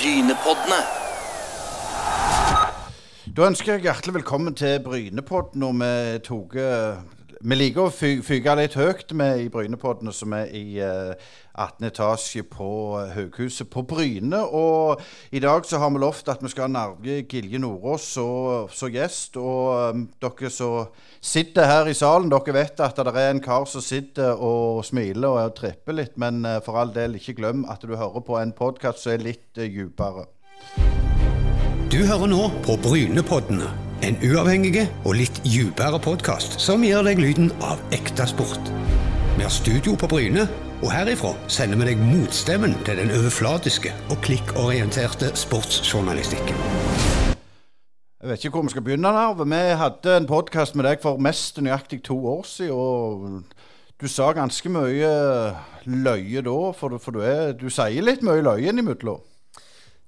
Brynepoddene. Da ønsker jeg hjertelig velkommen til Brynepodden. Og vi, tok, eh, vi liker å fy- fyke litt høyt med i Brynepoddene, som er i eh, 18. etasje på eh, Høghuset på Bryne. Og i dag så har vi lovt at vi skal ha Narve Gilje Nordås som gjest. Og eh, dere som sitter her i salen, dere vet at det er en kar som sitter og smiler og tripper litt. Men eh, for all del, ikke glem at du hører på en podkast som er litt uh, djupere. Du hører nå på Brynepoddene. En uavhengig og litt dypere podkast som gir deg lyden av ekte sport. Vi har studio på Bryne, og herifra sender vi deg motstemmen til den overflatiske og klikkorienterte sportsjournalistikken. Jeg vet ikke hvor vi skal begynne. Narve. Vi hadde en podkast med deg for mest nøyaktig to år siden. og Du sa ganske mye løye da, for, du- for du, er, du sier litt mye løye innimellom.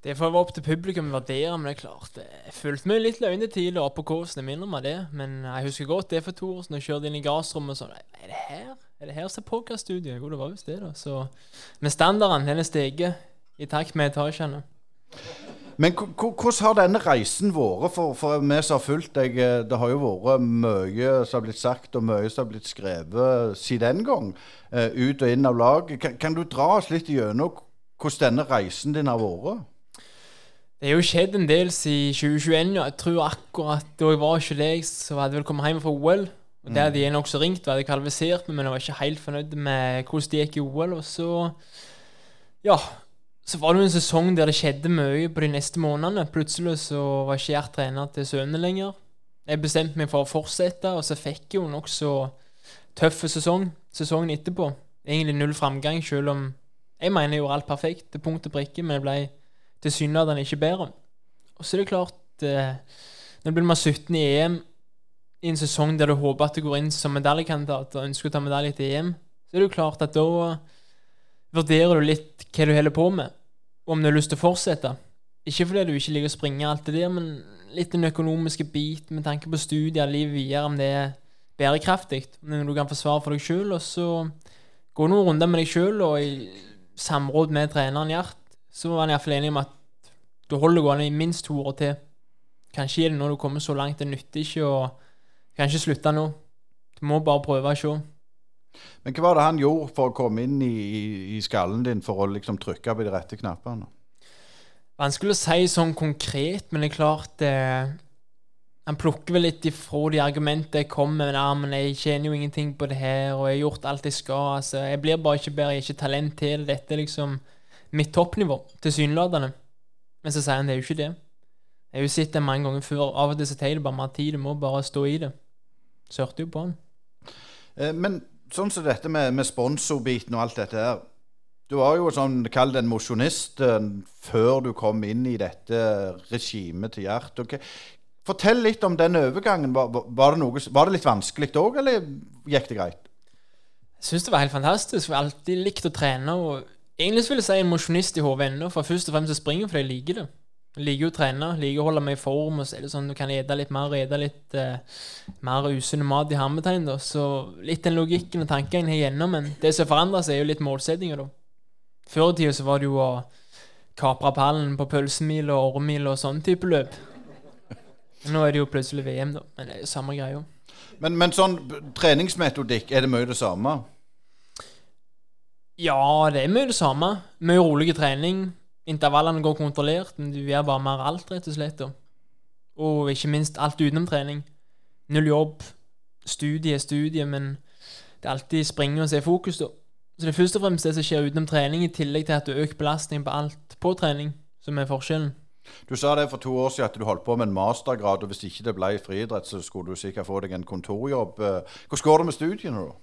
Det får være opp til publikum å vurdere, men det er klart Jeg følte meg litt løgne tidlig oppe på kåsen, jeg minner meg det. Men jeg husker godt det for to år siden. Jeg kjørte inn i gassrommet og sånn Er det her? Er det her som er podcaststudio? Jo, det var visst det, da. Så Men standarden, den er steget i takt med etasjene. Men hvordan har denne reisen vært for, for vi som har fulgt deg? eh, Det har jo vært mye som har blitt sagt, og mye som har blitt skrevet siden den gang. eh, Ut og inn av laget. Kan, kan du dra oss litt gjennom hvordan denne reisen din har vært? Det har jo skjedd en del siden 2021, ja. Jeg tror akkurat da jeg var hos deg, så hadde jeg vel kommet hjem fra OL. Og der hadde jeg nokså ringt, og hadde kvalifisert meg, men jeg var ikke helt fornøyd med hvordan det gikk i OL. Og så Ja. Så var det jo en sesong der det skjedde mye på de neste månedene. Plutselig så var ikke jeg trener til sønnene lenger. Jeg bestemte meg for å fortsette, og så fikk jeg jo nokså tøff sesong sesongen etterpå. Egentlig null framgang, selv om jeg mener jeg gjorde alt perfekt til punkt og prikke, men jeg ble tilsynelatende ikke ber om. Og så er det klart eh, Når blir man 17 i EM i en sesong der du håper at du går inn som medaljekandidat og ønsker å ta medalje til EM, så er det jo klart at da vurderer du litt hva du holder på med, og om du har lyst til å fortsette. Ikke fordi du ikke liker å springe alt det der, men litt den økonomiske bit med tanke på studier, livet videre, om det er bærekraftig, om du kan forsvare for deg sjøl, og så gå noen runder med deg sjøl, og i samråd med treneren Gjert, så var han iallfall enig om at du holder gående i minst to år til. Kanskje er det når du kommer så langt, det nytter ikke å Kanskje slutte nå. Du må bare prøve å se. Men hva var det han gjorde for å komme inn i, i, skallen din for å liksom trykke på de rette knappene? Vanskelig å si sånn konkret, men det er klart eh, Han plukker vel litt ifra de argumentene jeg kom med. Ja, men jeg tjener jo ingenting på det her, og jeg har gjort alt jeg skal. Altså, jeg blir bare ikke bedre, jeg har ikke talent til det. Dette er liksom mitt toppnivå, tilsynelatende. Men så sier han det er jo ikke det. Jeg har jo sett det mange ganger før. Av og til så tar det bare mer tid. Du må bare stå i det. Så hørte jo på han. Eh, Men sånn som dette med, med sponsorbiten og alt dette her Du var jo sånn, kall det en mosjonist eh, før du kom inn i dette regimet til Gjert. Okay. Fortell litt om den overgangen. Var, var- var, det, noe, var det litt vanskelig òg, eller gikk det greit? Jeg syns det var helt fantastisk. Jeg har alltid likt å trene. Og egentlig vil jeg si en mosjonist i hodet for først og fremst så springer fordi jeg liker det. Jeg liker å trene, liker å holde meg i form. Og så er det sånn du kan ete litt mer, og ete litt eh, mer usunn mat i hermetegn. da. Så litt den logikken og tanken har gjennom, men det som forandrer seg, er jo litt målsettinger, da. Før i tida var det jo å kapre pallen på pølsemil og ormil og sånn type løp. Nå er det jo plutselig VM, da. Men det er jo samme greia. Men, men sånn treningsmetodikk, er det mye det samme? Ja, det er mye det samme. Mye rolig trening. Intervallene går kontrollert, men du gjør bare mer alt, rett og slett. Og ikke minst alt utenom trening. Null jobb. Studie er studie, men det er alltid springe og se fokus, da. Så det er først og fremst det som skjer utenom trening, i tillegg til at du øker belastningen på alt på trening, som er forskjellen. Du sa det for to år siden at du holdt på med en mastergrad, og hvis ikke det ble friidrett, så skulle du sikkert få deg en kontorjobb. Eh, Hvordan går det med studiene, da?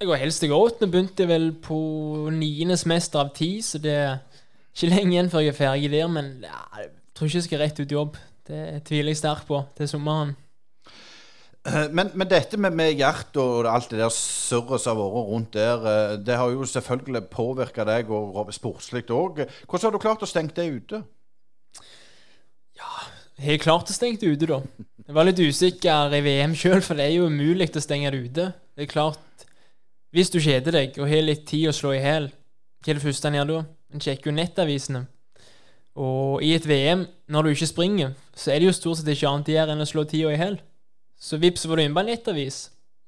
Jeg går helst i. Nå begynte jeg vel på niende semester av ti, så det er ikke lenge igjen før jeg er ferdig der. Men ja, jeg tror ikke jeg skal rett ut i jobb. Det tviler jeg sterkt på til sommeren. Eh, Men, men dette med, med Gjert og alt det der surret som har vært rundt der, eh, det har jo selvfølgelig påvirka deg og sportslig òg. Hvordan har du klart å stenge det ute? Ja Helt klart å stenge det ute, da. Jeg var litt usikker i VM sjøl, for det er jo umulig å stenge det ute. Det er klart Hvis du kjeder deg og har litt tid å slå i hjel, hva er det første en gjør da? En sjekker jo nettavisene. Og i et VM, når du ikke springer, så er det jo stort sett ikke annet å gjøre enn å slå tida i hjel. Så vips, var du inne på en nettavis.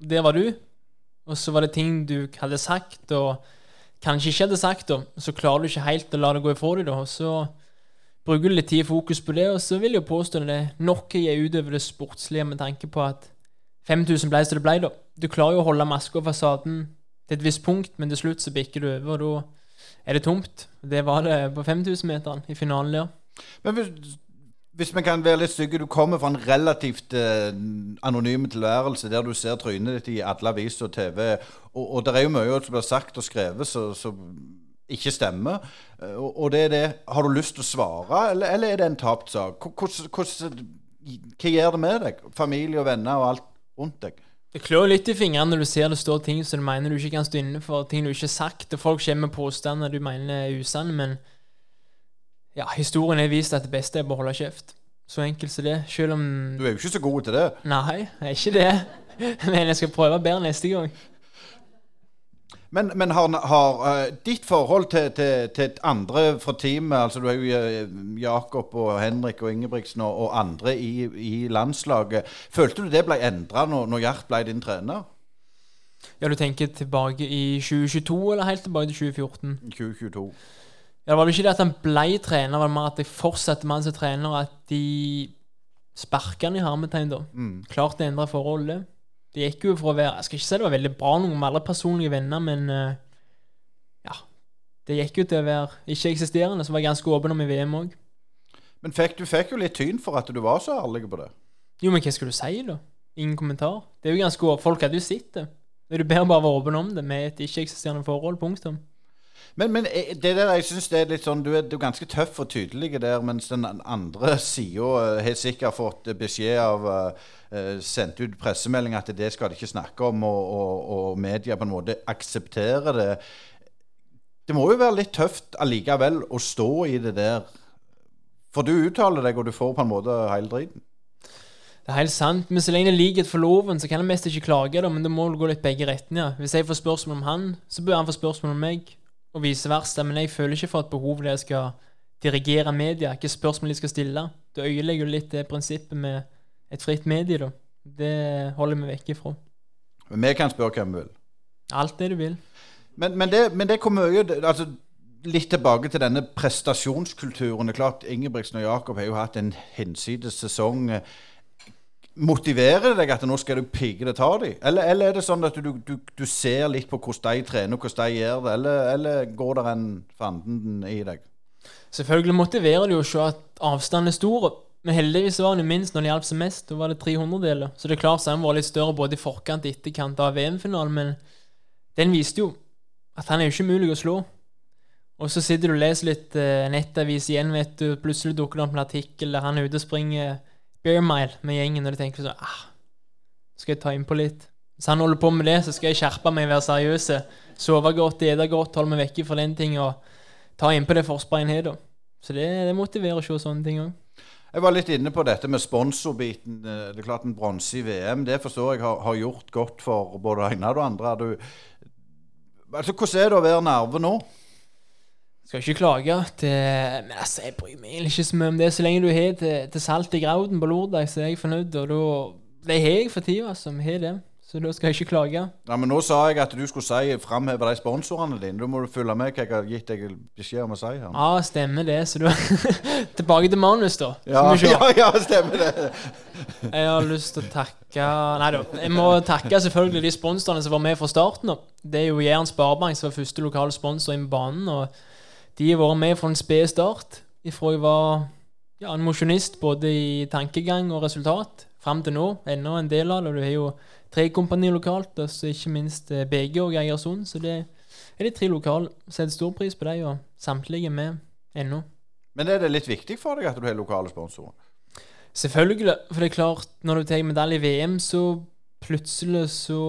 Der var du. Og så var det ting du hadde sagt, og kanskje ikke hadde sagt, da. Så klarer du ikke helt å la det gå ifra deg, da. Så bruker du litt tid og fokus på det, og så vil jeg jo påstå det nok er utover det sportslige med tanke på at 5000 ble som det ble, da. Du klarer jo å holde maska og fasaden til et visst punkt, men til slutt så bikker du over, og da er det tomt. Det var det på 5000-meteren i finalen der. Men hvis, hvis vi kan være litt stygge, du kommer fra en relativt eh, anonym tilværelse der du ser trynet ditt i alle aviser og TV, og, og det er jo mye som blir sagt og skrevet som ikke stemmer. Eh, Og, og det er det Har du lyst til å svare, eller, eller er det en tapt sak? Hva gjør det med deg? Familie og venner og alt rundt deg? Det klør litt i fingrene når du ser det står ting som du mener du ikke kan stå inne for, ting du ikke har sagt, og folk kommer med påstander du mener er usanne, men ja, historien har vist at det beste er å holde kjeft. Så enkelt som det. Selv om Du er jo ikke så god til det. Nei, jeg er ikke det. Men jeg skal prøve bedre neste gang. Men, men har, har uh, ditt forhold til, til, til andre fra teamet altså Du har jo eh, Jakob og Henrik og Ingebrigtsen og, og andre i, i landslaget. Følte du det ble endra når, når Gjert ble din trener Ja, du tenker tilbake i 2022, eller helt tilbake til 2014? 2022? Ja, Det var vel ikke det at han ble trener, var mer at jeg fortsatte med han som trener, at de sparka han i hermetegn, da. Klart det endra forholdet. Det. Gikk jo fra å være Jeg skal ikke si det var veldig bra noe med alle personlige venner, men eh, ja. Det gikk jo til å være ikke-eksisterende, så var jeg ganske åpen om i VM òg. Men fikk, du fikk jo litt tyn for at du var så ærlig på det. Jo, men hva skal du si, da? Ingen kommentar. Det er jo ganske. Folk hadde jo sett det. Det er jo bedre bare være åpen om det med et ikke-eksisterende forhold. Punktum. Men, men eh, det der, jeg synes det er litt sånn, du er, du er ganske tøff og tydelig der, mens den andre sida sikkert har fått beskjed av uh, Sendt ut pressemelding at det skal de ikke snakke om, og, og, og media på en måte aksepterer det. Det må jo være litt tøft allikevel å stå i det der. For du uttaler deg, og du får på en måte hele driten. Det er helt sant, men så lenge det er likhet for loven, så kan jeg mest ikke klage, da, men det må gå litt begge retninger. Hvis jeg får spørsmål om han, så bør han få spørsmål om meg, og vice versa. Men jeg føler ikke for et behov der jeg skal dirigere media, hvilke spørsmål de skal stille. Det øyelegger jo litt det prinsippet med et fritt medie, da. Det holder vi vekk ifra. Men vi kan spørre hvem vi vil. Alt det du vil. Men, men, det, men det kommer jo altså, Litt tilbake til denne prestasjonskulturen. Det er klart Ingebrigtsen og Jakob har jo hatt en hinsides sesong. Motiverer det deg at nå skal du pigge det ta dem? Eller, eller er det sånn at du, du, du ser litt på hvordan de trener og hvordan de gjør det? Eller, eller går det en fanden i deg? Selvfølgelig motiverer det jo å se at avstanden er stor. Men heldigvis var den minst når det hjalp som mest. Da var det 300-deler. Så det er klart han var litt større både i forkant og etterkant av VM-finalen. Men den viste jo at han er jo ikke mulig å slå. Og så sitter du og leser litt eh, nettavis igjen, vet du. Plutselig dukker det opp en artikkel der han er ute og springer bear mile med gjengen, og de tenker sånn ah, Skal jeg ta innpå litt? Hvis han holder på med det, så skal jeg skjerpe meg, være seriøs. Sove godt, spise godt, holde meg vekke fra den ting og ta innpå det forspranget har. Så det, det motiverer å se sånne ting òg. Jeg var litt inne på dette med sponsorbiten. Eh, Det er klart En bronse i VM det forstår jeg har, har gjort godt for både det ene og det andre. Du, altså, hvordan er det å være nerve nå? Skal ikke klage. Til, men altså, jeg bryr meg ikke så mye om det. Så lenge du har til, til salt i grauten på lørdag, så er jeg fornøyd. Og da Det har jeg for tida, altså. Vi har det. Så da skal jeg ikke klage. Ja, men Nå sa jeg at du skulle si framheve de sponsorene dine. Da må du følge med hva jeg har gitt deg beskjed om å si. her. Ja, stemmer det. Så du Tilbake til manus, da. Ja, ja, ja, stemmer det. Jeg har lyst til å takke Nei da. Jeg må takke selvfølgelig de sponsorene som var med fra starten av. Det er jo Jæren Sparebank som var første lokale sponsor inn på banen. Og de har vært med fra en sped start. Ifra jeg var ja, en mosjonist både i tankegang og resultat, fram til nå. Ennå en del av det. Du har jo tre kompanier lokalt, og så ikke minst eh, BG og Egersund. Så det er de tre lokale. Setter stor pris på dem, og samtlige er med ennå. Men er det litt viktig for deg at du har lokale sponsorer? Selvfølgelig, for det er klart, når du tar medalje i VM, så plutselig så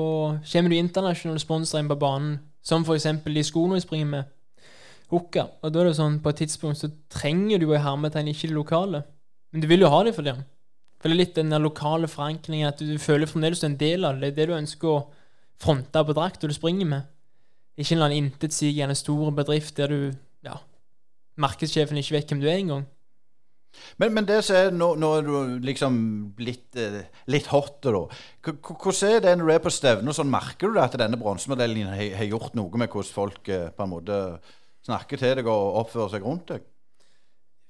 kommer du internasjonale sponsorer inn på banen, som f.eks. de skoene vi springer med, Hukka. Og da er det sånn, på et tidspunkt så trenger du jo i hermetegn ikke de lokale, men du vil jo ha dem for det. For det er litt den lokale forankringen, at du, føler fremdeles du er en del av det. Det er det du ønsker å fronte på drakt du springer med. Ikke en eller annen intetsigende stor bedrift der du ja, markedssjefen ikke vet hvem du er engang. Men, men det som er nå, nå er du liksom blitt eh, litt hot, da. Hvordan er det når du er på stevne? Sånn, merker du det at denne bronsemedaljen har, har gjort noe med hvordan folk eh, på en måte snakker til deg og oppfører seg rundt deg?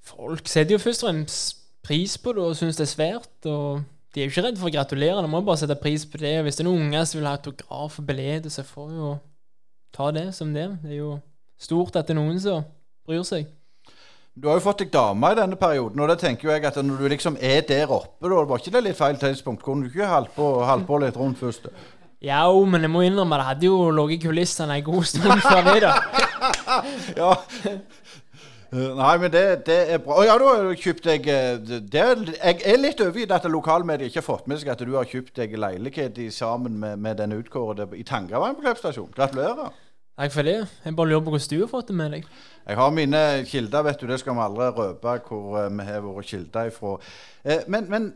Folk setter jo først og fremst pris på det og syns det er svært. Og de er jo ikke redd for å gratulere, de må bare sette pris på det. Hvis det er noen unger som vil ha autograf og belede, så får jo ta det som det. Det er jo stort at det er noen som bryr seg. Du har jo fått deg dame i denne perioden, og da tenker jeg at når du liksom er der oppe, da var ikke det litt feil tidspunkt? Kunne du ikke holdt på, på litt rundt først? Ja, men jeg må innrømme, det hadde jo ligget i kulissene en god stund før det, da. Ja. Nei, men det, det er bra. Å ja, da har du kjøpt deg eh, det, Jeg er litt overgitt at lokalmediet ikke har fått med seg at du har kjøpt deg leilighet i, sammen med, med den utkårede i Tangavann på Klepp stasjon. Gratulerer. Takk for det. Jeg bare lurer på hvordan du har fått det med deg. Jeg har mine kilder, vet du. Det skal vi aldri røpe hvor eh, vi har våre kilder ifra. Eh, men, men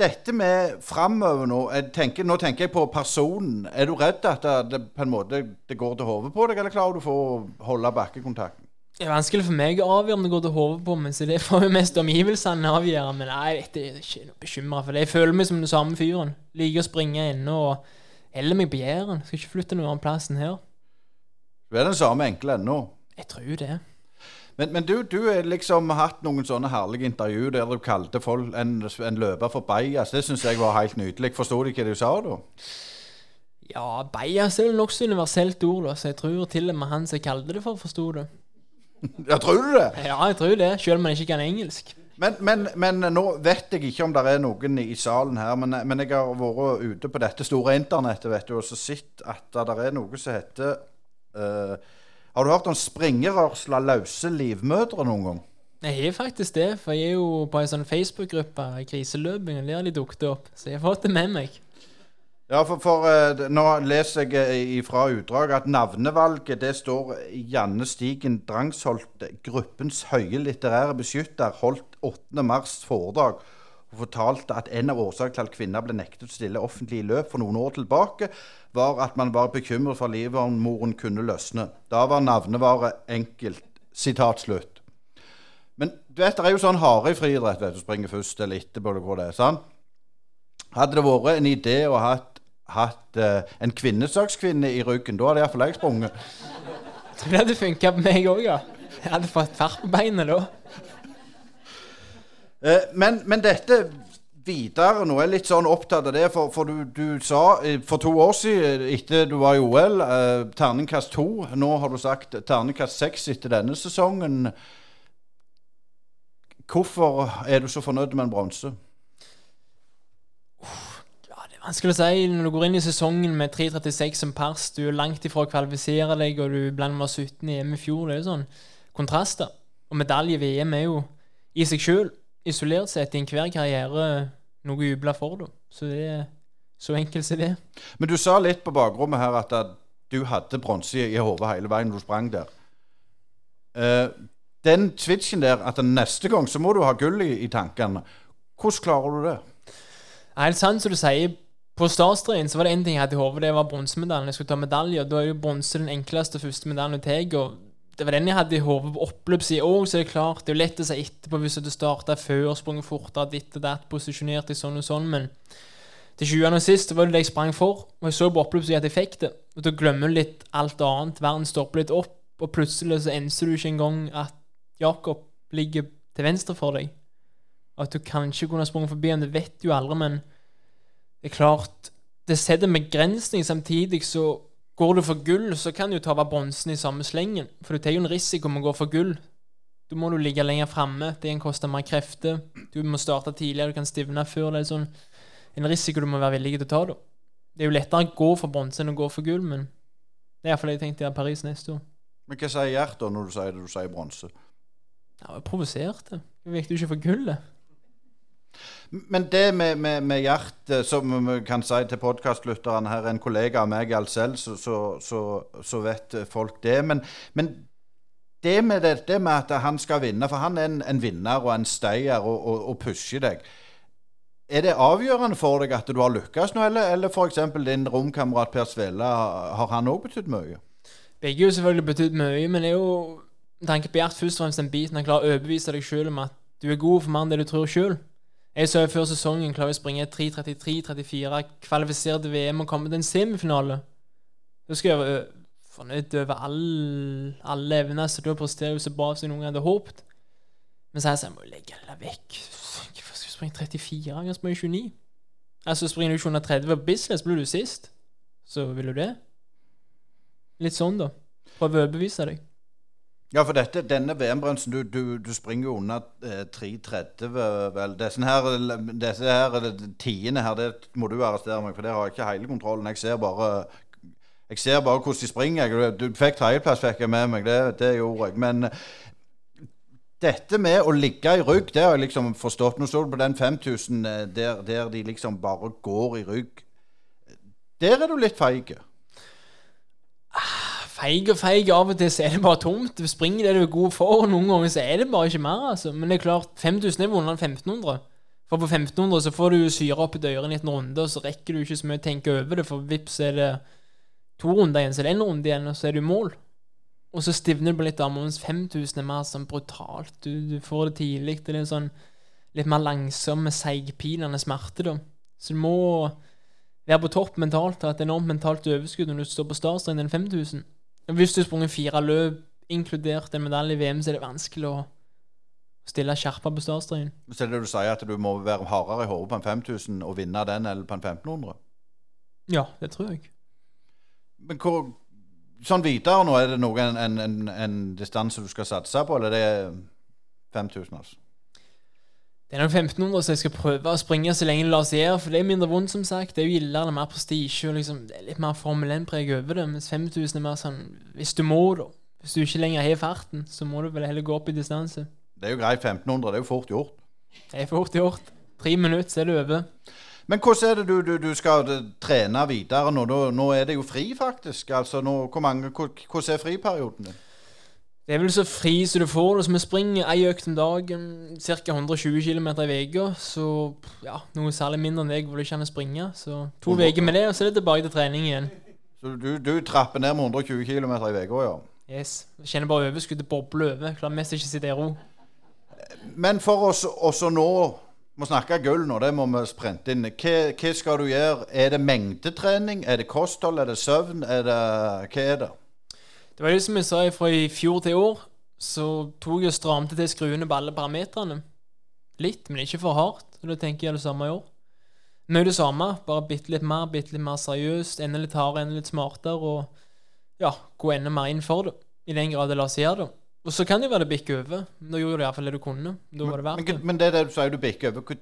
dette med framover nå tenker, Nå tenker jeg på personen. Er du redd at det, på en måte det går til hodet på deg, eller klarer du for å holde bakkekontakten? Det er vanskelig for meg å avgjøre om det går til hodet på meg, så det får jo mest omgivelsene avgjøre. Men nei, vet, jeg er ikke noe bekymra for det. Jeg føler meg som den samme fyren. Liker å springe inne og heller meg på Jæren. Skal ikke flytte noen annen plass enn her. Du er den samme enkle ennå. Jeg tror det. Men, men du, du har liksom hatt noen sånne herlige intervju der du kalte folk en, en løper for bajas. Det syns jeg var helt nydelig. Forsto du ikke hva du sa da? Ja, Bajas er vel nokså universelt ord, da, så jeg tror til og med han som kalte det for, forsto det. Ja, tror du det? Ja, jeg tror det, selv om han ikke kan engelsk. Men, men, men nå vet jeg ikke om det er noen i salen her, men, men jeg har vært ute på dette store internettet vet du, og så sett at det er noe som heter eh, Har du hørt om springerørsla løse livmødre noen gang? Jeg har faktisk det, for jeg er jo på en sånn Facebook-gruppe, kriseløping, og der de dukket opp. Så jeg har fått det med meg. Ja, for, for eh, nå leser jeg eh, fra utdraget at navnevalget det står Janne Stigen Drangsholt, gruppens høye litterære beskytter, holdt 8. mars foredrag og fortalte at en av årsakene til at kvinner ble nektet å stille offentlig i løp for noen år tilbake, var at man var bekymret for livet om moren kunne løsne. Da var navnevare enkelt. Sitat slutt. Men du vet, det er jo sånn hare i friidrett, du, springer først eller etterpå, eller hvor det er. sant? Hadde det vært en idé å ha hatt, hatt eh, en kvinnesakskvinne i ryggen, da hadde iallfall jeg sprunget. Tror det hadde funka på meg òg, ja. Jeg hadde fått fart på beinet da. Eh, men, men dette videre nå er jeg litt sånn opptatt av det, for, for du, du sa eh, for to år siden, etter du var i OL, eh, terningkast to. Nå har du sagt terningkast seks etter denne sesongen. Hvorfor er du så fornøyd med en bronse? Ja, det er vanskelig å si når du går inn i sesongen med 3.36 som pers. Du er langt ifra å kvalifisere deg, og du blant var 17 i EM i fjor. Det er jo sånn kontraster. Og medalje i VM er jo i seg sjøl, isolert sett, i enhver karriere noe å juble for. Da. Så det er så enkelt som det. Men du sa litt på bakrommet her at, du hadde bronse i, hodet hele veien når du sprang der. Uh, den switchen der, at neste gang så må du ha gull i, i tankene. Hvordan klarer du det? Helt sant som du sier. På startstreken så var det én ting jeg hadde i hodet, det var bronsemedaljen. Jeg skulle ta medalje, og da er jo bronse den enkleste første medaljen du tar. Og det var den jeg hadde i hodet på oppløpssida òg, så det er klart. Det er jo lett å si etterpå hvis du starta før, sprunget fortere, ditt og datt, posisjonert i sånn og sånn, men til sjuende og sist var det det jeg sprang for, og jeg så på oppløpssida at jeg fikk det. Og da glemmer du litt alt annet. Verden stopper litt opp, og plutselig så enser du ikke engang at Jakob ligger til venstre for deg. Og at du kanskje kunne ha sprunget forbi ham, det vet du aldri, men det er klart Det setter en begrensning. Samtidig så går du for gull, så kan du ta av bronsen i samme slengen. For du tar jo en risiko med å gå for gull. Da må du ligge lenger framme. Det kan koste mer krefter. Du må starte tidligere, du kan stivne før. Det er sånn en risiko du må være villig til å ta. da. Det er jo lettere å gå for bronse enn å gå for gull, men det er iallfall det jeg tenkte i Paris neste år. Men hva sier Gjert da når du sier det du sier bronse? Ja, jeg provoserte. Det jo ikke for gullet. Men det med, med, med Gjert, eh, som vi kan si til podkastlytterne her, en kollega av meg selv, så, så, så, så vet folk det. Men, men det, med det, det med at han skal vinne, for han er en, en vinner og en stayer og, og, og pusher deg. Er det avgjørende for deg at du har lykkes nå, eller, eller f.eks. din romkamerat Per Svele, har han òg betydd mye? Begge har selvfølgelig betydd mye, men det er jo tanke på Gjert først og fremst den biten han klarer å overbevise deg sjøl om at du er god for mer enn det du tror sjøl. Jeg så før sesongen klarer å springe 3.33-34, kvalifisere til VM og komme til en semifinale. Da skal jeg være fornøyd over all- alle evner, så da presterer jo så bra som noen hadde håpet. Men så er jeg sånn, jeg må legge det vekk. Hvorfor skal du springe 34? Jeg springer springe 29. Altså, springer du ikke under 30 på Bislett, blir du sist. Så vil du det? Litt sånn, da. Prøve å overbevise deg. Ja, for dette, denne VM-bremsen, du, du, du springer jo under eh, 3.30, vel. Disse her, disse her tiende her, det må du arrestere meg, for det har jeg ikke hele kontrollen. Jeg ser bare jeg ser bare hvordan de springer. Du fikk tredjeplass, fikk jeg med meg. Det, det gjorde jeg. Men dette med å ligge i rygg, det har jeg liksom forstått. Nå står du på den 5000 eh, der, der de liksom bare går i rygg. Der er du litt feig. Feig og feig. Av og til så er det bare tomt. Du springer det du er god for. og Noen ganger så er det bare ikke mer. altså. Men det er klart, 5000 er vondere enn 1500. For på 1500 så får du syre opp i døren i en runde, og så rekker du ikke så mye å tenke over det, for vips er det to runder igjen, så er det én runde igjen, og så er du i mål. Og så stivner det på litt armer, mens 5000 er mer sånn brutalt. Du, du får det tidlig. Det er sånn litt mer langsomme, seigpinende smerte, da. Så du må være på topp mentalt, ha et enormt mentalt overskudd når du står på startstreken den 5000. Hvis du har sprunget fire løp, inkludert en medalje i VM, så er det vanskelig å stille skjerpa på startstreken. Så er det du sier at du må være hardere i hodet på en 5000 og vinne den eller på en 1500? Ja, det tror jeg. Men hvor, sånn videre nå, er det noe en, en, en, en distanse du skal satse på, eller det er 5000, altså? Det er nok 1500, så jeg skal prøve å springe så lenge det lar seg gjøre, for det er mindre vondt, som sagt. Det er jo gildere, det er mer prestisje, og liksom, det er litt mer Formel 1-preg over det. Mens 5000 er mer sånn Hvis du må, da. Hvis du ikke lenger har farten, så må du vel heller gå opp i distanse. Det er jo greit, 1500, det er jo fort gjort. Det er fort gjort. Tre minutter, så er det over. Men hvordan er det du, du, du skal eh, trene videre? Nå, nå er det jo fri, faktisk. Altså, nå, hvor mange, hvordan er friperioden din? Det er vel så fri som du får det. Så vi springer ei økt om dagen, ca. 120 km i uka. Så ja, noe særlig mindre enn deg hvor du ikke an å springe. Så to uker med det, og så er det tilbake til trening igjen. Så du, du trapper ned med 120 km i uka, ja. Yes. Jeg kjenner bare overskuddet boble over. Klarer mest ikke å sitte i ro. Men for oss også nå må snakke gull nå, det må vi sprente inn. Hva, hva skal du gjøre? Er det mengdetrening? Er det kosthold? Er det søvn? Er det, hva er det? Det var jo som jeg sa fra i fjor til i år, så tok jeg og stramte til skruene på alle parametrene. Litt, men ikke for hardt. Og da tenker jeg det samme i år. Mye det samme, bare bitte litt mer, bitte litt mer seriøst. Enda litt hardere, enda litt smartere. Og ja, gå enda mer inn for det. I den grad det lar seg gjøre det. Og så kan det jo være det bikker over. nå Da gjorde du iallfall det du kunne. Da var det verdt det. Men, men det er det du sier du bikker over.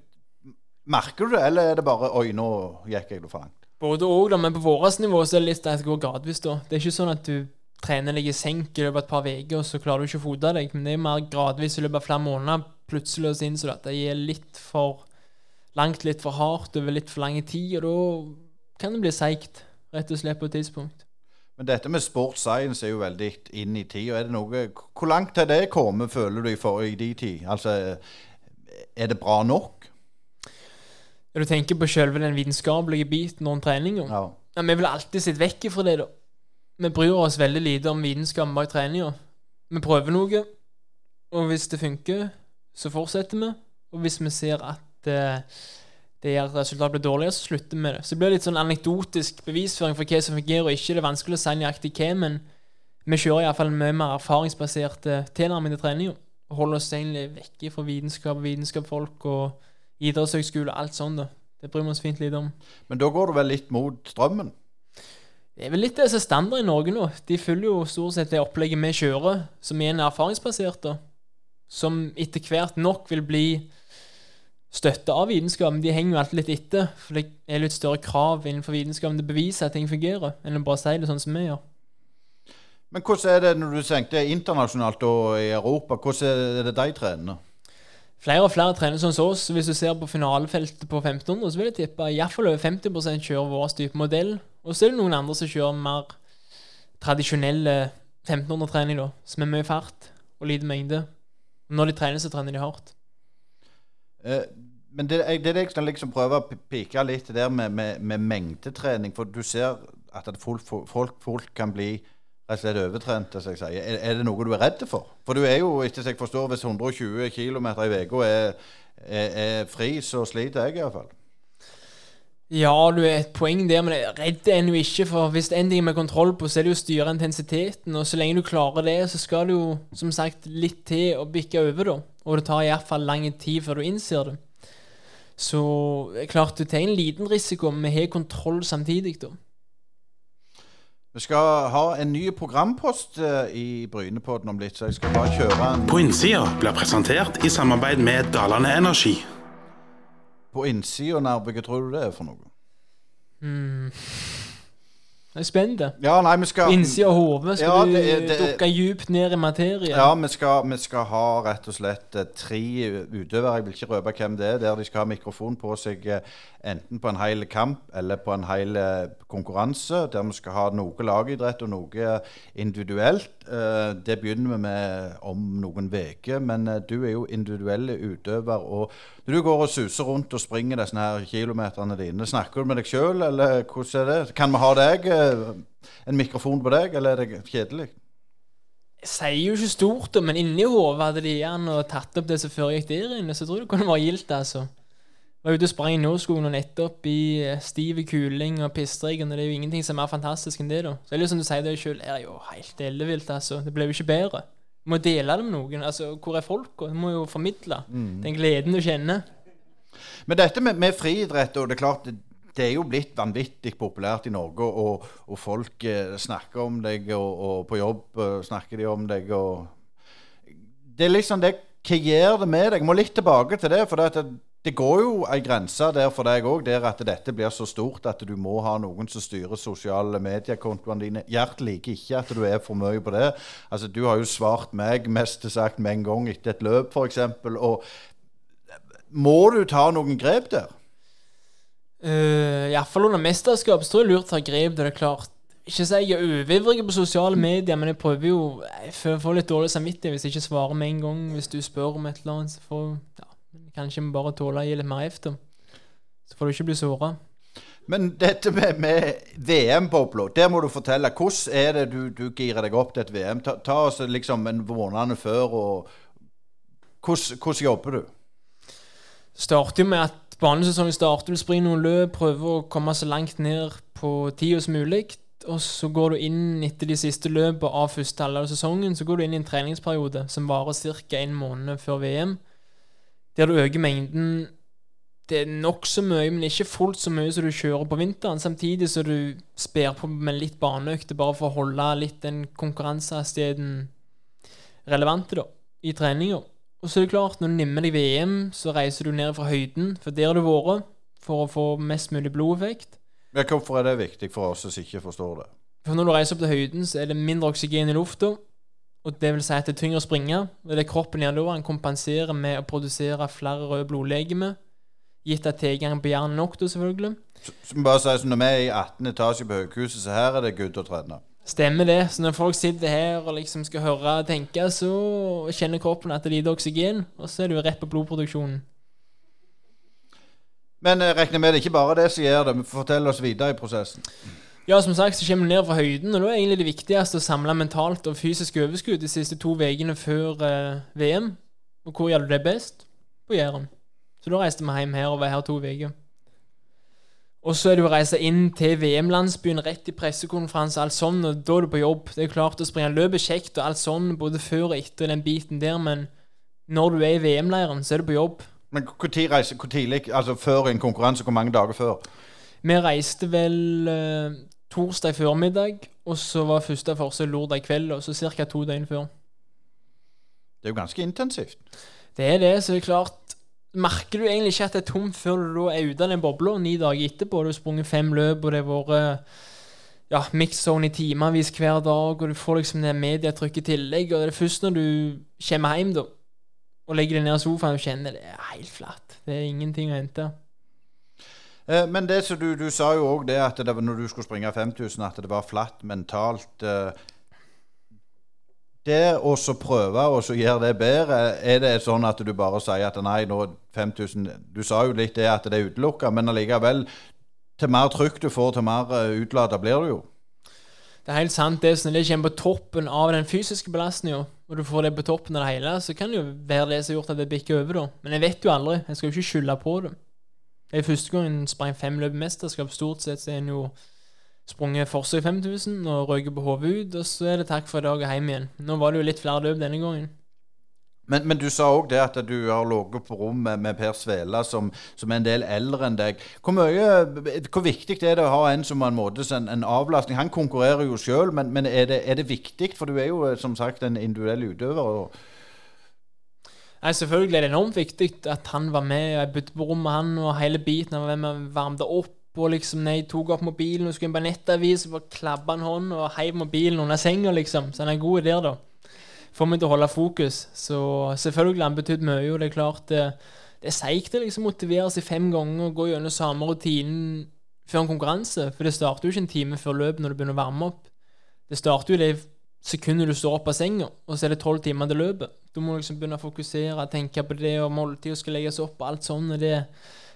Merker du det, eller er det bare Oi, nå gikk jeg for langt? Både da, men på vårt nivå så er det litt at det går gradvis, da. Det er ikke sånn at du trener deg i senk i løpet av et par uker, og så klarer du ikke å fote deg. Men det er mer gradvis i løpet av flere måneder. Plutselig så innså du at det gir litt for langt, litt for hardt over litt for lang tid, og da kan det bli seigt, rett og slett, på et tidspunkt. Men dette med sports science er jo veldig inn i tid. og det noe, hvor langt har det kommet, føler du, i, for, i de tid? Altså, er det bra nok? Du tenker på selve den vitenskapelige biten om treninga Ja. ja, Vi vil alltid sitte vekk fra det, da. Vi bryr oss veldig lite om vitenskapen bak treninga. Vi prøver noe, og hvis det funker, så fortsetter vi. Og hvis vi ser at eh, det gjør at resultatet blir dårligere, så slutter vi med det. Så det blir litt sånn anekdotisk bevisføring for hva som fungerer og ikke. Det er vanskelig å si nøyaktig hva, men vi kjører iallfall mye mer erfaringsbasert eh, tilnærming til treninga. Og holder oss egentlig vekke fra vitenskap vitenskapsfolk og idrettshøgskole og alt sånt. da. Det bryr vi oss fint lite om. Men da går du vel litt mot strømmen? Det er vel litt det som er standard i Norge nå. De følger jo stort sett det opplegget vi kjører, som igjen er erfaringsbasert, da. Som etter hvert nok vil bli støtta av vitenskapen. De henger jo alltid litt etter, for det er litt større krav innenfor vitenskapen til å bevise at ting fungerer, enn å bare si det sånn som vi gjør. Men hvordan er det når du tenker internasjonalt og i Europa? Hvordan er det de trener? Flere og flere trener sånn som oss. Hvis du ser på finalefeltet på 1500, så vil jeg tippe iallfall over 50% kjører vår type modell. Og så er det noen andre som kjører mer tradisjonelle 1500-trening, da, som er mye fart og lite mengde. Når de trener, så trener de hardt. Eh, men det, det er jeg liksom prøver å pike litt der med, med, med mengdetrening. For du ser at folk, folk, folk kan bli rett og slett overtrent? som jeg sier. Er, er det noe du er redd for? For du er jo, etter som jeg forstår, hvis 120 km i uka er, er, er fri, så sliter jeg iallfall. Ja, du er et poeng der, men jeg er redd er du ikke. For hvis det er en ting med kontroll på, så er det jo å styre intensiteten. Og så lenge du klarer det, så skal det jo som sagt litt til å bikke over, da. Og det tar iallfall lang tid før du innser det. Så det er klart du tar en liten risiko, men vi har kontroll samtidig, da. Vi skal ha en ny programpost eh, i Brynepodden om litt, så jeg skal bare kjøre en På innsida blir presentert i samarbeid med Dalane Energi. På innsida, Nærbø. Hva tror du det er for noe? Jeg er spent. Ja, nei, vi skal Innsida av hodet skal Ja, det det du dukke djupt ned i materien. Ja, vi skal, vi skal ha rett og slett eh, tre utøvere, jeg vil ikke røpe hvem det er, der de skal ha mikrofon på seg eh, enten på en hel kamp eller på en hel eh, konkurranse, der vi skal ha noe lagidrett og noe individuelt. Det begynner vi med om noen uker, men du er jo individuelle utøver. og Når du går og suser rundt og springer disse her kilometerne dine, snakker du med deg sjøl, eller hvordan er det? Kan vi ha deg, en mikrofon på deg, eller er det kjedelig? Jeg sier jo ikke stort, men inni hodet hadde de gjerne tatt opp det som foregikk der inne. Så jeg tror det kunne være gildt, altså. Jeg var ute og sprang i Nordskogen og nettopp i eh, stiv kuling og pissdrikken, og det er jo ingenting som er mer fantastisk enn det, da. Så det er litt som du sier det sjøl, er jo helt ellevilt, altså. Det ble jo ikke bedre. Du må dele det med noen. Altså, hvor er folka? Du må jo formidle den gleden du kjenner. Men dette med, med friidrett, og det er klart det, er jo blitt vanvittig populært i Norge, og, og folk eh, snakker om deg, og, og på jobb eh, snakker de om deg, og Det er liksom det Hva gjør det med deg? Jeg må litt tilbake til det, for det, det, går jo ei grense der for deg òg, der at dette blir så stort at du må ha noen som styrer sosiale mediekontoene dine. Gjert liker ikke at du er for mye på det. Altså, Du har jo svart meg mest sagt med en gang etter et løp, f.eks. Og må du ta noen grep der? Uh, Iallfall under mesterskap så tror jeg lurt å ta grep. Det er klart Ikke si jeg er uivrig på sosiale medier, men jeg prøver jo Jeg får får litt dårlig samvittighet hvis jeg ikke svarer med en gang. Hvis du spør om et eller annet, så får ja, Kanskje vi bare tåle å gi litt mer efter. Så får du ikke bli såra. Men dette med, med VM-bobla, der må du fortelle. Hvordan er det du, du girer deg opp til et VM? Ta, ta oss liksom en måned før, og hvordan, hvordan jobber du? Starter jo med at banesesongen starter, du springer noen løp, prøver å komme så langt ned på tida som mulig. Og så går du inn etter de siste løpene av første halvdel av sesongen, så går du inn i en treningsperiode som varer ca. en måned før VM. Der du øker mengden Det er nokså mye, men ikke fullt så mye som du kjører på vinteren. Samtidig så du sper på med litt baneøkter bare for å holde litt den konkurransehastigheten relevante da, i treninga. Og så er det klart, når du nærmer deg VM, så reiser du ned fra høyden, for der har du vært, for å få mest mulig blodeffekt. Men hvorfor er det viktig for oss som ikke forstår det? For når du reiser opp til høyden, så er det mindre oksygen i lufta. Og det vil si at det er tyngre å springe. Og det kroppen gjør da, han kompenserer med å produsere flere røde blodlegemer. Gitt at tilgangen på jern er nok, da, selvfølgelig. Så, så bare si, Når vi er i 18. etasje på Høghuset, så her er det good å trene. Stemmer det. Så når folk sitter her og liksom skal høre og tenke, så kjenner kroppen at det lite oksygen, og så er du rett på blodproduksjonen. Men jeg regner med det ikke bare det som gjør det. men Fortell oss videre i prosessen. Ja, som sagt så kommer du ned fra høyden, og da er egentlig det viktigste å samle mentalt og fysisk overskudd de siste to ukene før eh, VM. Og hvor gjør du det best? På Jæren. Så da reiste vi hjem her og var her to uker. Og så er det å reise inn til VM-landsbyen, rett i pressekonferanse, alt sånn, og da er du på jobb. Det er klart å springe løpet kjekt og alt sånn, både før og etter den biten der, men når du er i VM-leiren, så er du på jobb. Men hvor tid reiser, hvor tidlig, altså før en konkurranse, hvor mange dager før? Vi reiste vel uh, torsdag formiddag, og så var første forsøk lørdag kveld, og så ca. to døgn før. Det er jo ganske intensivt. Det er det, så det er klart Merker du egentlig ikke at det er tomt før du er ute av den bobla ni dager etterpå? Du har sprunget fem løp, og det har vært ja, mix-zone i timevis hver dag, og du får liksom det medietrykket i tillegg. Og det er først når du kommer hjem da, og legger deg ned i sofaen og kjenner det er helt flatt. Det er ingenting å hente. Eh, men det som du, du sa jo òg det at det når du skulle springe 5000, at det var flatt mentalt. Eh, det å så prøve og så gjøre det bedre, er det sånn at du bare sier at nei, nå 5000 Du sa jo litt det at det er utelukka, men allikevel Til mer trykk du får, til mer utlada blir du jo. Det er helt sant, det. sånn, det kommer på toppen av den fysiske belastninga, og du får det på toppen av det hele, så kan det jo være det som har gjort at det bikker over, da. Men jeg vet jo aldri. Jeg skal jo ikke skylde på det. Det er første gang en sprang fem løp mesterskap. Stort sett så er en jo sprunget forsøk 5000 og røyker på hodet ut, og så er det takk for i dag og hjem igjen. Nå var det jo litt flere løp denne gangen. Men, men, du sa òg det at du har ligget på rom med, med, Per Svela, som, som, er en del eldre enn deg. Hvor, mye, hvor viktig er det å ha en som en, måte, en, en avlastning? Han konkurrerer jo sjøl, men, men er, det, er, det, viktig? For du er jo som sagt en individuell utøver. Nei, Selvfølgelig er det enormt viktig at han var med. Jeg bytte på rom med han og hele biten. Han var med og varmet opp. Og liksom, når tok opp mobilen og skulle inn på nettavis, så klabba han hånd og heiv mobilen under senga, liksom. Så han er god der, da får meg til å holde fokus. Så selvfølgelig han betydd mye. og Det er klart det, det er seigt å liksom motivere seg fem ganger og gå gjennom samme rutinen før en konkurranse. For det starter jo ikke en time før løpet når du begynner å varme opp. Det starter jo det sekundet du står opp av senga, og så er det tolv timer til løpet. Du må liksom begynne å fokusere, tenke på det, og måltid skal legges opp og alt sånt. Det,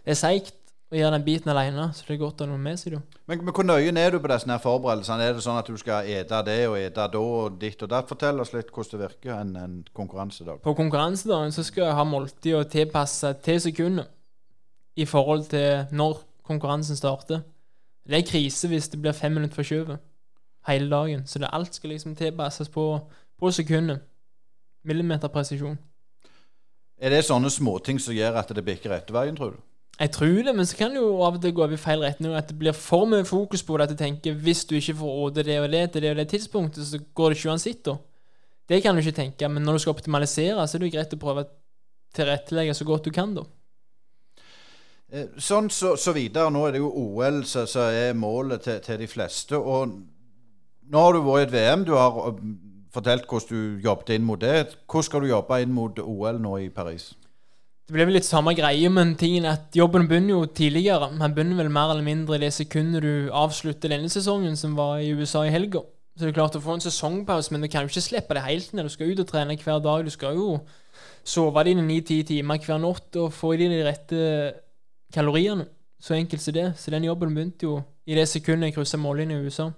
det er seigt og gjøre den biten alene. Så det er godt å ha noe med seg, da. Men, men, hvor nøye er du på disse forberedelsene? Er det sånn at du skal ete det og ete da og ditt og datt? Fortell oss litt hvordan det virker en, en konkurransedag. På konkurransedagen så skal jeg ha måltid og tilpasse til sekundet i forhold til når konkurransen starter. Det er krise hvis det blir fem minutter forskjøvet hele dagen. Så det alt skal liksom tilpasses på, på sekundet. Millimeterpresisjon. Er det sånne småting som gjør at det bikker rette veien, tror du? Jeg tror det, men så kan det jo av og til gå i feil retning. At det blir for mye fokus på det. At du tenker hvis du ikke får råde det og det til det og det tidspunktet, så går det ikke uansett, da. Det kan du ikke tenke. Men når du skal optimalisere, så er det jo greit å prøve å tilrettelegge så godt du kan, da. Eh, sånn så, så videre. Nå er det jo OL som er målet til, til, de fleste. Og nå har du vært i et VM. Du har eh, fortalt hvordan du jobbet inn mot det. Hvordan skal du jobbe inn mot OL nå i Paris? Det blir vel litt samme greie, men tingen er at jobben begynner jo tidligere. Han begynner vel mer eller mindre i det sekundet du avslutter denne sesongen, som var i USA i helga. Så det er klart å få en sesongpause, men du kan jo ikke slippe det helt ned. Du skal ut og trene hver dag. Du skal jo sove dine ni-ti timer hver natt og få i deg de rette kaloriene. Så enkelt som det. Så den jobben begynte jo i det sekundet jeg kryssa mållinja i USA.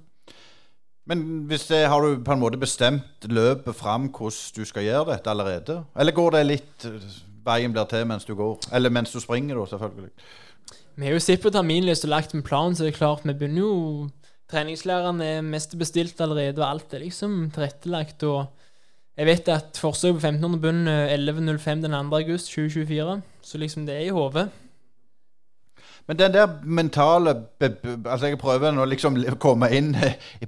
Men hvis det, har du på en måte bestemt løpet fram hvordan du skal gjøre dette allerede? Eller går det litt veien blir til mens du går. Eller mens du springer, da, selvfølgelig. Vi har jo sett på terminlyst og lagt en plan, så det er klart vi begynner jo Treningslæreren er mest bestilt allerede, og alt er liksom tilrettelagt. og jeg vet at forsøket på 1500 bunn 11.05 den 2. august 2024, så liksom det er i hodet. Men den der mentale Altså Jeg prøver nå liksom å komme inn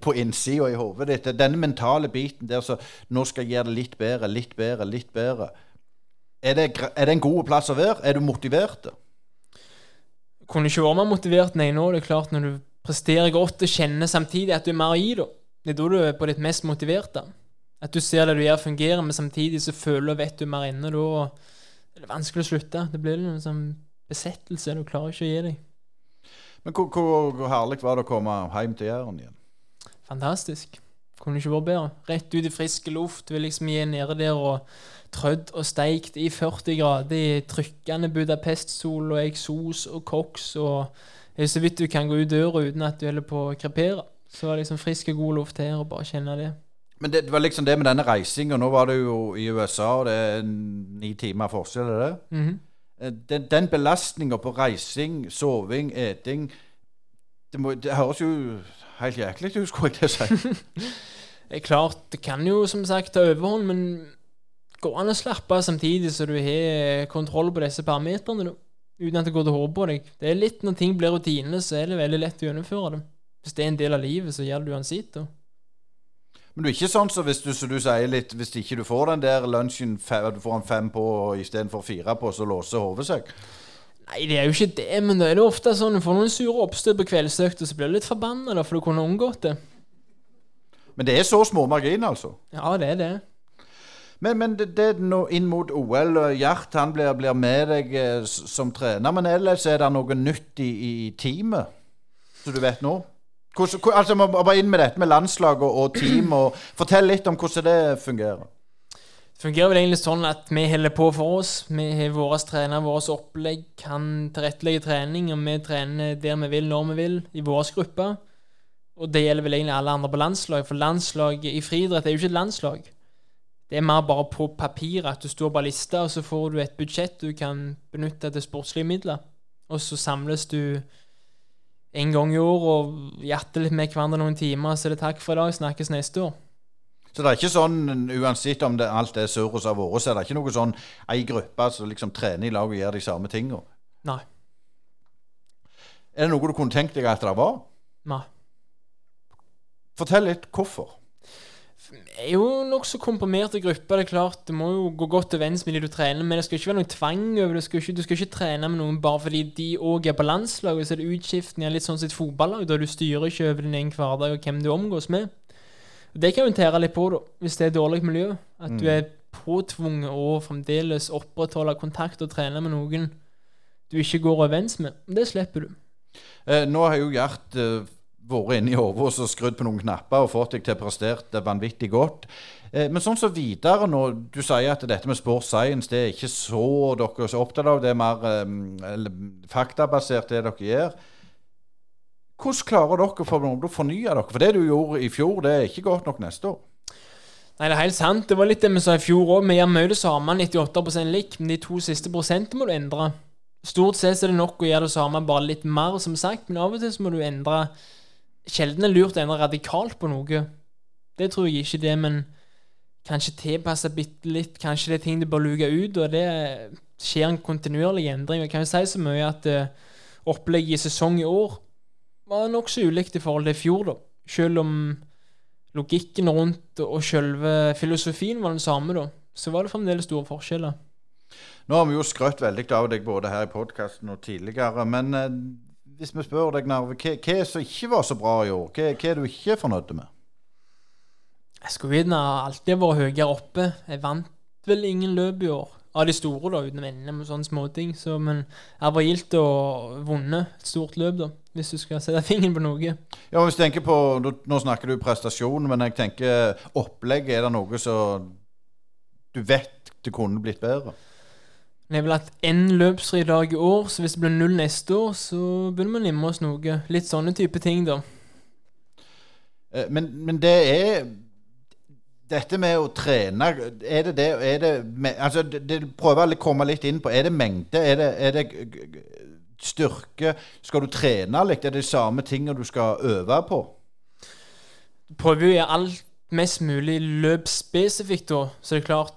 på innsida i hodet ditt. Denne mentale biten der så Nå skal jeg gjøre det litt bedre, litt bedre, litt bedre. Er det, er det en god plass å være? Er du motivert? Kunne ikke vært mer motivert enn jeg nå. Det er klart Når du presterer godt og kjenner samtidig at du er mer i det, det er da du er på ditt mest motiverte. At du ser det du gjør fungerer, men samtidig så føler og vet du mer inne. Da er det vanskelig å slutte. Det blir en sånn besettelse. Du klarer ikke å gi deg. Men hvor, hvor, hvor herlig var det å komme hjem til Jæren igjen? Fantastisk. Kunne ikke vært bedre. Rett ut i frisk luft. Du vil liksom gi nede der og trødd og steikt i 40 grader i trykkende Budapest-sol og eksos og koks. og så vidt du kan gå ut døra uten at du holder på å krepere. Så var det liksom frisk og god luft her, og bare kjenne det. Men det, det var liksom det med denne reisinga. Nå var det jo i USA, og det er ni timer forskjell, er det? Mm -hmm. Den, den belastninga på reising, soving, eting det, må, det høres jo helt jæklig ut, skulle jeg til å si. det er klart, det kan jo som sagt ta overhånd, men går an å slappe av samtidig så du har kontroll på disse parameterne, uten at det går til hodet på deg. Det er litt Når ting blir rutine, så er det veldig lett å gjennomføre det. Hvis det er en del av livet, så gjør det uansett. da. Men du er ikke sånn så hvis du, så du sier litt Hvis ikke du får den der lunsjen, du får en fem på istedenfor fire på, så låser hodet seg? Nei, det er jo ikke det, men da er det ofte sånn du får noen sure oppstøt på kveldsøkta, så blir du litt forbanna, for du kunne unngått det. Men det er så små marginer, altså? Ja, det er det. Men, men det, det nå inn mot OL. Gjert han blir, blir med deg eh, som trener. Men ellers er det noe nytt i, i teamet, som du vet nå? Hvordan, altså, Bare inn med dette med landslag og, og team. og Fortell litt om hvordan det fungerer. Det fungerer vel egentlig sånn at vi holder på for oss. Vi har våre trenere, vårt opplegg, kan tilrettelegge trening, og vi trener der vi vil, når vi vil, i vår gruppe. Og det gjelder vel egentlig alle andre på landslag, for landslaget i friidrett er jo ikke et landslag. Det er mer bare på papir at du står på lista, og så får du et budsjett du kan benytte til sportslige midler. Og så samles du en gang i år og jatter litt med hverandre noen timer, så er det takk for i dag, snakkes neste år. Så det er ikke sånn, uansett om det, alt det surret og har vært, så er det ikke noe sånn ei gruppe som liksom trener i lag og gjør de samme tingene? Nei. Er det noe du kunne tenkt deg at det var? Nei. Fortell litt hvorfor. Er jo nokså komprimerte grupper. det er klart det må jo gå godt overens med de du trener med. Det skal ikke være noe tvang over det. Du skal ikke, du skal ikke trene med noen bare fordi de òg er på landslaget. Så er det utskiftning litt sånn sitt fotballag, da du styrer ikke over din egen hverdag og hvem du omgås med. Det kan jo tære litt på da, hvis det er dårlig miljø. At du er påtvunget å fremdeles opprettholde kontakt og trene med noen du ikke går overens med. Det slipper du. Eh, nå har jo Gjert eh, vært inne i hodet og skrudd på noen knapper og fått deg til å prestere det vanvittig godt. Eh, men sånn som videre nå, du sier at dette med sports science det er ikke så dere er så opptatt av, det er mer eh, faktabasert det dere gjør. Hvordan klarer dere for å fornye dere? For det du gjorde i fjor, det er ikke godt nok neste år. Nei, det er helt sant. Det var litt det vi sa i fjor òg. Vi gjør mye det samme, 98% lik, men de to siste prosentene må du endre. Stort sett er det nok å gjøre det samme, bare litt mer, som sagt, men av og til så må du endre Sjelden er lurt å endre radikalt på noe. Det tror jeg ikke det, men kanskje tilpasse bitte litt. Kanskje det er ting du bør luke ut, og det skjer en kontinuerlig endring. Jeg kan jo si så mye at uh, opplegget i sesong i år var nokså ulikt i forhold til i fjor, da. Selv om logikken rundt og selve filosofien var den samme, da, så var det fremdeles store forskjeller. Nå har vi jo skrøtt veldig av deg både her i podkasten og tidligere. Men eh, hvis vi spør deg, Narve, hva, hva som ikke var så bra i år? Hva, hva er du ikke fornøyd med? Jeg skulle har alltid vært høyere oppe. Jeg vant vel ingen løp i år. Av de store, da, uten å NM med sånne småting. Så, men jeg var gildt å vunne et stort løp, da. Hvis du skal sette fingeren på noe. Ja, hvis du tenker på, Nå snakker du prestasjon, men jeg tenker opplegg. Er det noe som du vet det kunne blitt bedre? Vi har vel hatt én løpsfri dag i år, så hvis det blir null neste år, så begynner vi å nimme oss noe. Litt sånne type ting, da. Eh, men, men det er dette med å trene Er det det er det, altså det, det Prøver å komme litt inn på Er det mengde? Er det, er det styrke? Skal du trene litt? Er det de samme tingene du skal øve på? Prøver jo å gjøre alt mest mulig løpsspesifikt, da. Så det er klart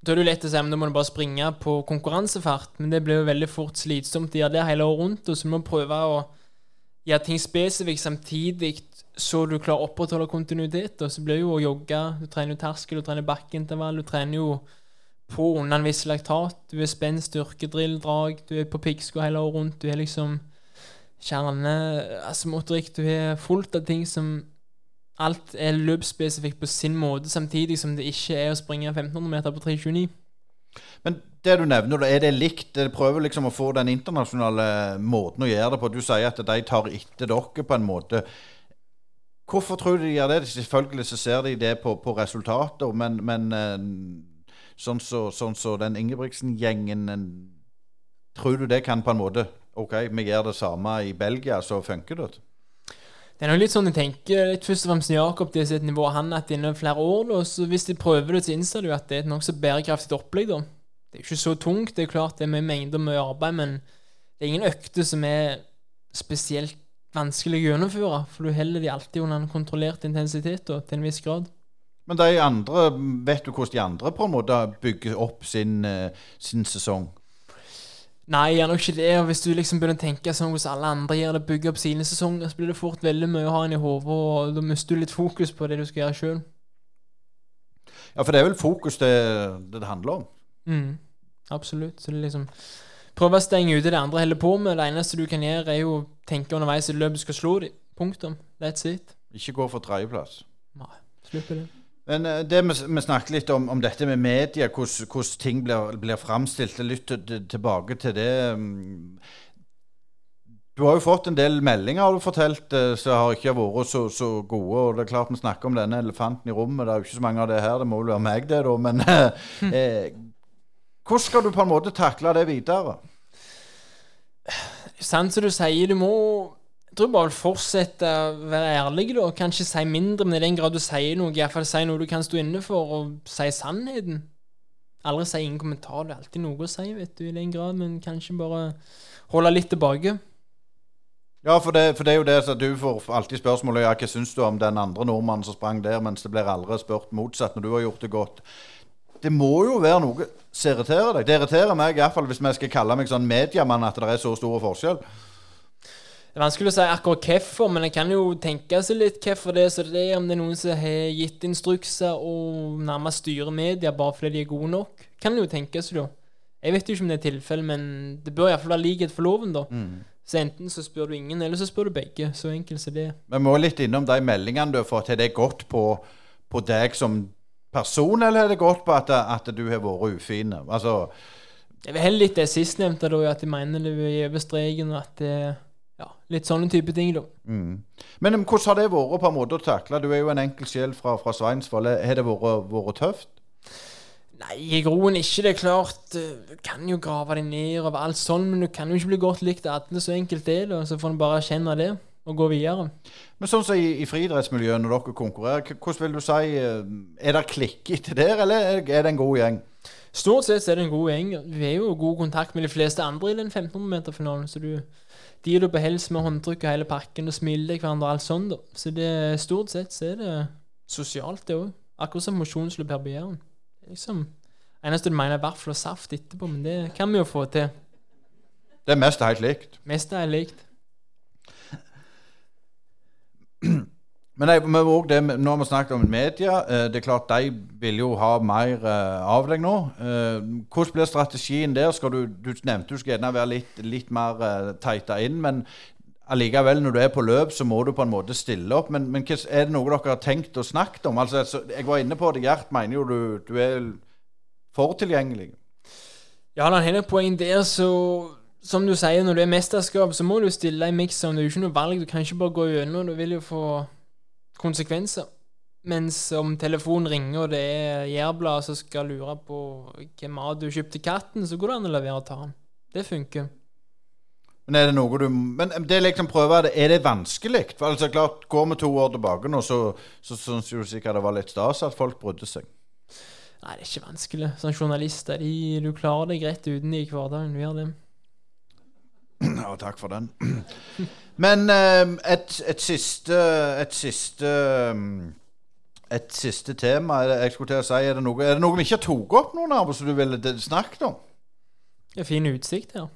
da er det jo lett å si at du må bare springe på konkurransefart, men det blir jo veldig fort slitsomt å gjøre det hele året rundt. Og så må du prøve å gjøre ting spesifikt samtidig, så du klarer å opprettholde kontinuitet. Og så blir det jo å jogge, du trener jo terskel, du trener bakkeintervall, du trener jo på under en viss laktat. Du er spent, styrke, drill, drag, du er på piggsko hele året rundt. Du er liksom kjernemotorikk, altså du er fullt av ting som alt er løpsspesifikt på sin måte, samtidig som det ikke er å springe 1500 meter på 3,29. Men det du nevner, er det likt? Det prøver liksom å få den internasjonale måten å gjøre det på. Du sier at de tar etter dere på en måte. Hvorfor tror du de gjør det? Selvfølgelig så ser de det på, på resultater, men, men sånn sånn så, sånn så den Ingebrigtsen-gjengen Tror du det kan på en måte OK, vi gjør det samme i Belgia, så funker det? Det er nok litt sånn jeg tenker litt først og fremst Jakob det er sitt nivå han har hatt inne flere år. Da, så Hvis de prøver det, så innser du at det er et nokså bærekraftig opplegg. da. Det er jo ikke så tungt. Det er klart det er mye mengder med arbeid, men det er ingen økter som er spesielt vanskelig å gjennomføre. For du holder de alltid under en kontrollert intensitet da, til en viss grad. Men de andre, vet du hvordan de andre på en måte bygger opp sin, eh, sin sesong? Nei, gjør nok ikke det. Og Hvis du liksom begynner å tenke sånn hvordan alle andre gjør det, bygge opp sine sesonger, så blir det fort veldig mye å ha en i hodet, og da mister du litt fokus på det du skal gjøre sjøl. Ja, for det er vel fokus det det, handler om? Mm, absolutt. Så det liksom Prøve å stenge ute det andre holder på med. Det eneste du kan gjøre, er jo å tenke underveis i løpet du skal slå dem. Punktum. That's it. Ikke gå for tredjeplass. Nei, slutt med det. Men eh, det vi, snakket litt om, om, dette med media, hvordan, hvordan ting blir, blir framstilt. Litt tilbake til det. Mm. Du har jo fått en del meldinger, har du fortalt, eh, som har ikke vært så, så, gode. og det er klart Vi snakker om denne elefanten i rommet. Det er jo ikke så mange av det her. Det må vel være meg, det, da. Men eh, hvordan skal du på en måte takle det videre? Sant som du sier, du må Jeg tror bare fortsette å være ærlig, da. Kanskje si mindre, men i den grad du sier noe, iallfall si noe du kan stå inne for, og si sannheten. Aldri si ingen kommentar. Det er alltid noe å si, vet du, i den grad, men kanskje bare holde litt tilbake. Ja, for det, for det er jo det så du får alltid spørsmålet ja, hva syns du om den andre nordmannen som sprang der, mens det blir aldri spurt motsatt når du har gjort det godt. Det må jo være noe som irriterer deg. Det irriterer meg iallfall hvis vi skal kalle meg sånn mediemann at det er så stor forskjell. Det er vanskelig å si akkurat hvorfor, men en kan jo tenke seg litt hvorfor det er så det er. Om det er noen som har gitt instrukser og nærmest styrer media bare fordi de er gode nok. Kan det jo tenke seg, da. Jeg vet jo ikke om det er tilfellet, men det bør iallfall være likhet for loven, da. Så enten så spør du ingen, eller så spør du begge. Så enkelt som det. er. Vi må litt innom de meldingene du har fått. Har det gått på, på deg som person, eller har det gått på at, at du har vært ufin? Altså, Jeg vil heller litt det sistnevnte, da, at jeg mener det er over streken, at det Ja, litt sånne type ting, da. mm. Men um, hvordan har det vært på en måte å takle? Du er jo en enkel sjel fra, fra Sveinsvoll. Har det vært, vært tøft? Nei, i groen ikke. Det er klart, eh, du kan jo grave deg ned over alt sånn, men du kan jo ikke bli godt likt alle. Så enkelt er det. og Så får en bare erkjenne det og gå videre. Men sånn som i, i friidrettsmiljøet når dere konkurrerer, hvordan vil du si eh, Er det klikk etter der, eller er det en god gjeng? Stort sett er det en god gjeng. Vi er jo i god kontakt med de fleste andre i den 1500-meterfinalen. Så du, de er du på hels med håndtrykk og hele pakken og smiler til hverandre og alt sånt. da. Så det, stort sett så er det sosialt, det òg. Akkurat som mosjonsløp her på Jæren. Er Liksom, eneste du mener er vaffel og saft etterpå, men det kan vi jo få til. Det er mest helt likt. Mest er likt. Men nei, vi også det, nå har vi snakket om media. eh, Det er klart De vil jo ha mer eh, av deg nå. Eh, Hvordan blir strategien der? Skal du, du nevnte du skal gjerne være litt, litt mer teita inn, men allikevel, når du er på løp, så må du på en måte stille opp. Men, men er det noe dere har tenkt og snakket om? Altså, Jeg var inne på det. Gjert mener jo du, du er for tilgjengelig. Ja, han har et poeng der, så som du sier, når du er mesterskap, så må du stille i miksen. Det er jo ikke noe valg. Du kan ikke bare gå gjennom. Du vil jo få konsekvenser. Mens om telefonen ringer, og det er Jærbladet som skal lure på hvilken mat du kjøpte katten, så går det an å levere til han. Det funker. Men er det noe du Men det liksom prøver det. Er det vanskelig? For altså klart, Går vi to år tilbake nå, så, så syns du sikkert det var litt stas at folk brydde seg. Nei, det er ikke vanskelig. Som journalist de, du klarer deg greit uten de i hverdagen. Du gjør det. Ja, takk for den. Men eh, et, et siste Et siste um, Et siste tema. Jeg skulle til å si, er det noe, er det noe vi ikke tatt opp, noen av som du ville snakket om? Det er fin utsikt her.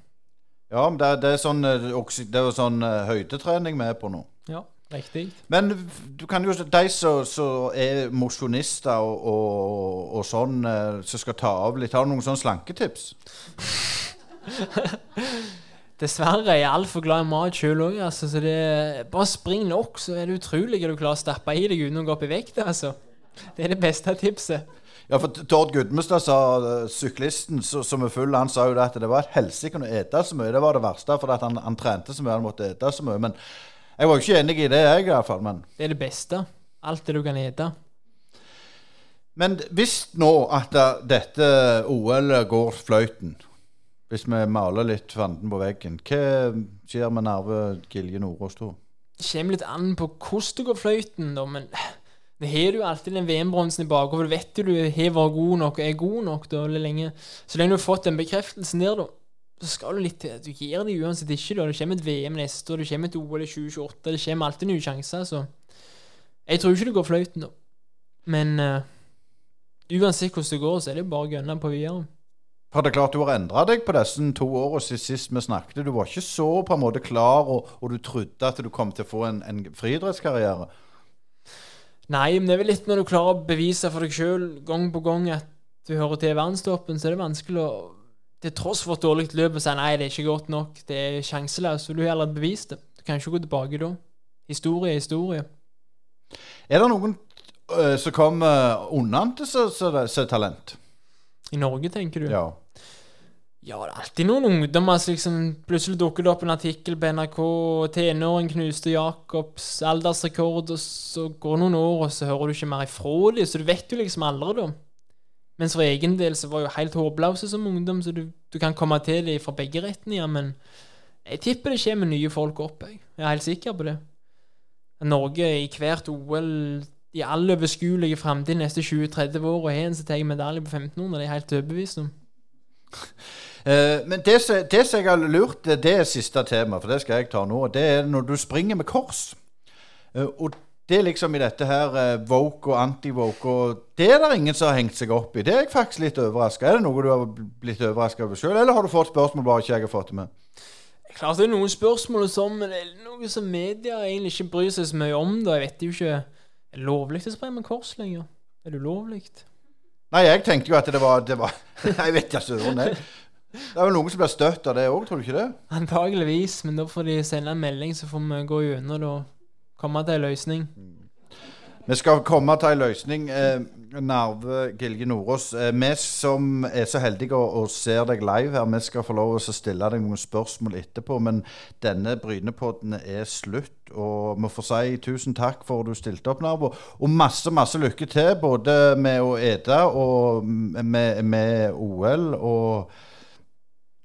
Ja, men det, det er sånn, eh, det er sånn eh, høydetrening vi er på nå. Ja, riktig. Men du kan jo De som som er mosjonister og, og, og sånn, eh, som skal ta av litt, har du noen sånne slanketips? Dessverre er jeg altfor glad i mat sjøl òg, altså, så det Bare spring nok, så er det utrolig hva du klarer å stappe i deg uten å gå opp i vekt, altså. Det er det beste tipset. Ja, for Tord Gudmestad sa, eh, syklisten så- som er full, han sa jo at det var et helsike å ete så mye. Det var det verste, for at han, han trente så mye, han måtte ete så mye. Men jeg var jo ikke enig i det, jeg i hvert fall. Men, Det er det beste. Alt det du kan ete. men hvis nå at eh, dette OL går fløyten, hvis vi maler litt fanden på veggen, hva skjer med Narve Gilje Nordås da? Det kommer litt an på hvordan det går fløyten, da, men det har du alltid den VM-bronsen i bakhodet. Vet du du har vært god nok og er god nok da, eller lenge. Så lenge du har fått den bekreftelsen der, da, så skal du litt til. Du gir det uansett ikke, da. Det kommer et VM neste år, det kommer et OL i 2028, det kommer alltid nye sjanser, så Jeg tror ikke det går fløyten, da. Men uh, uansett hvordan det går, så er det bare å gønne på videre. For det er klart du har endra deg på disse to årene siden sist vi snakket. Du var ikke så på en måte klar, og, og du trodde at du kom til å få en, en friidrettskarriere. Nei, men det er vel litt når du klarer å bevise for deg sjøl gang på gang at du hører til i verdenstoppen, så er det vanskelig å til tross for et dårlig løp å si nei, det er ikke godt nok, det er sjanseløst, du har allerede bevist det. Du kan ikke gå tilbake da. Historie er historie. Er det noen øh, som kommer unnantil til er talent? I Norge, tenker du? Ja. Ja, det er alltid noen ungdommer som liksom Plutselig dukker det opp en artikkel på NRK. Tenåring knuste Jacobs aldersrekord, og så går det noen år, og så hører du ikke mer ifra dem, så du vet jo liksom aldri, da. Mens for egen del så var jeg jo helt håpløse som ungdom, så du, du kan komme til dem fra begge retninger, men Jeg tipper det kommer nye folk opp. Jeg, jeg er helt sikker på det. Norge i hvert OL i all overskuelige framtid neste 20-30 år og har en som tar medalje på 1500, det er jeg helt overbevist om. Eh, men det som det som jeg har lurt, det det er siste tema, for det skal jeg ta nå. Det er når du springer med kors. Eh, og det er liksom i dette her eh, woke og anti-woke, og det er det ingen som har hengt seg opp i. Det er jeg faktisk litt overraska. Er det noe du har blitt overraska over sjøl, eller har du fått spørsmål bare ikke jeg har fått det med? Klart det er noen spørsmål og sånn, det er noe som media egentlig ikke bryr seg så mye om. da. Jeg vet jo ikke Er det lovlig å springe med kors lenger? Er det ulovlig? Nei, jeg tenkte jo at det var, det var Jeg vet ikke søren. Det er vel noen som blir støtt av det òg, tror du ikke det? Antageligvis, men da får de sende en melding, så får vi gå gjennom det og komme til en løsning. Vi skal komme til en løsning. Eh, Narve Gilje Nordås, eh, vi som er så heldige og, ser deg live her, vi skal få lov å stille deg noen spørsmål etterpå. Men denne Brynepodden er slutt, og vi får si tusen takk for at du stilte opp, Narve. Og masse, masse lykke til, både med å ete og med, med OL. Og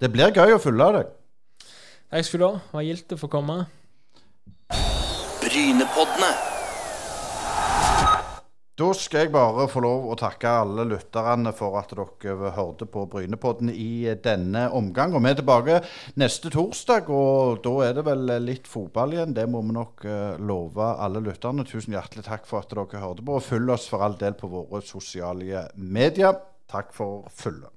det blir gøy å følge deg. Takk skal du ha. Det var gildt å få komme. Brynepoddene. Da skal jeg bare få lov å takke alle lytterne for at dere hørte på Brynepodden i denne omgang. Og vi er tilbake neste torsdag, og da er det vel litt fotball igjen. Det må vi nok eh, love alle lytterne. Tusen hjertelig takk for at dere hørte på, og følg oss for all del på våre sosiale medier. Takk for følget.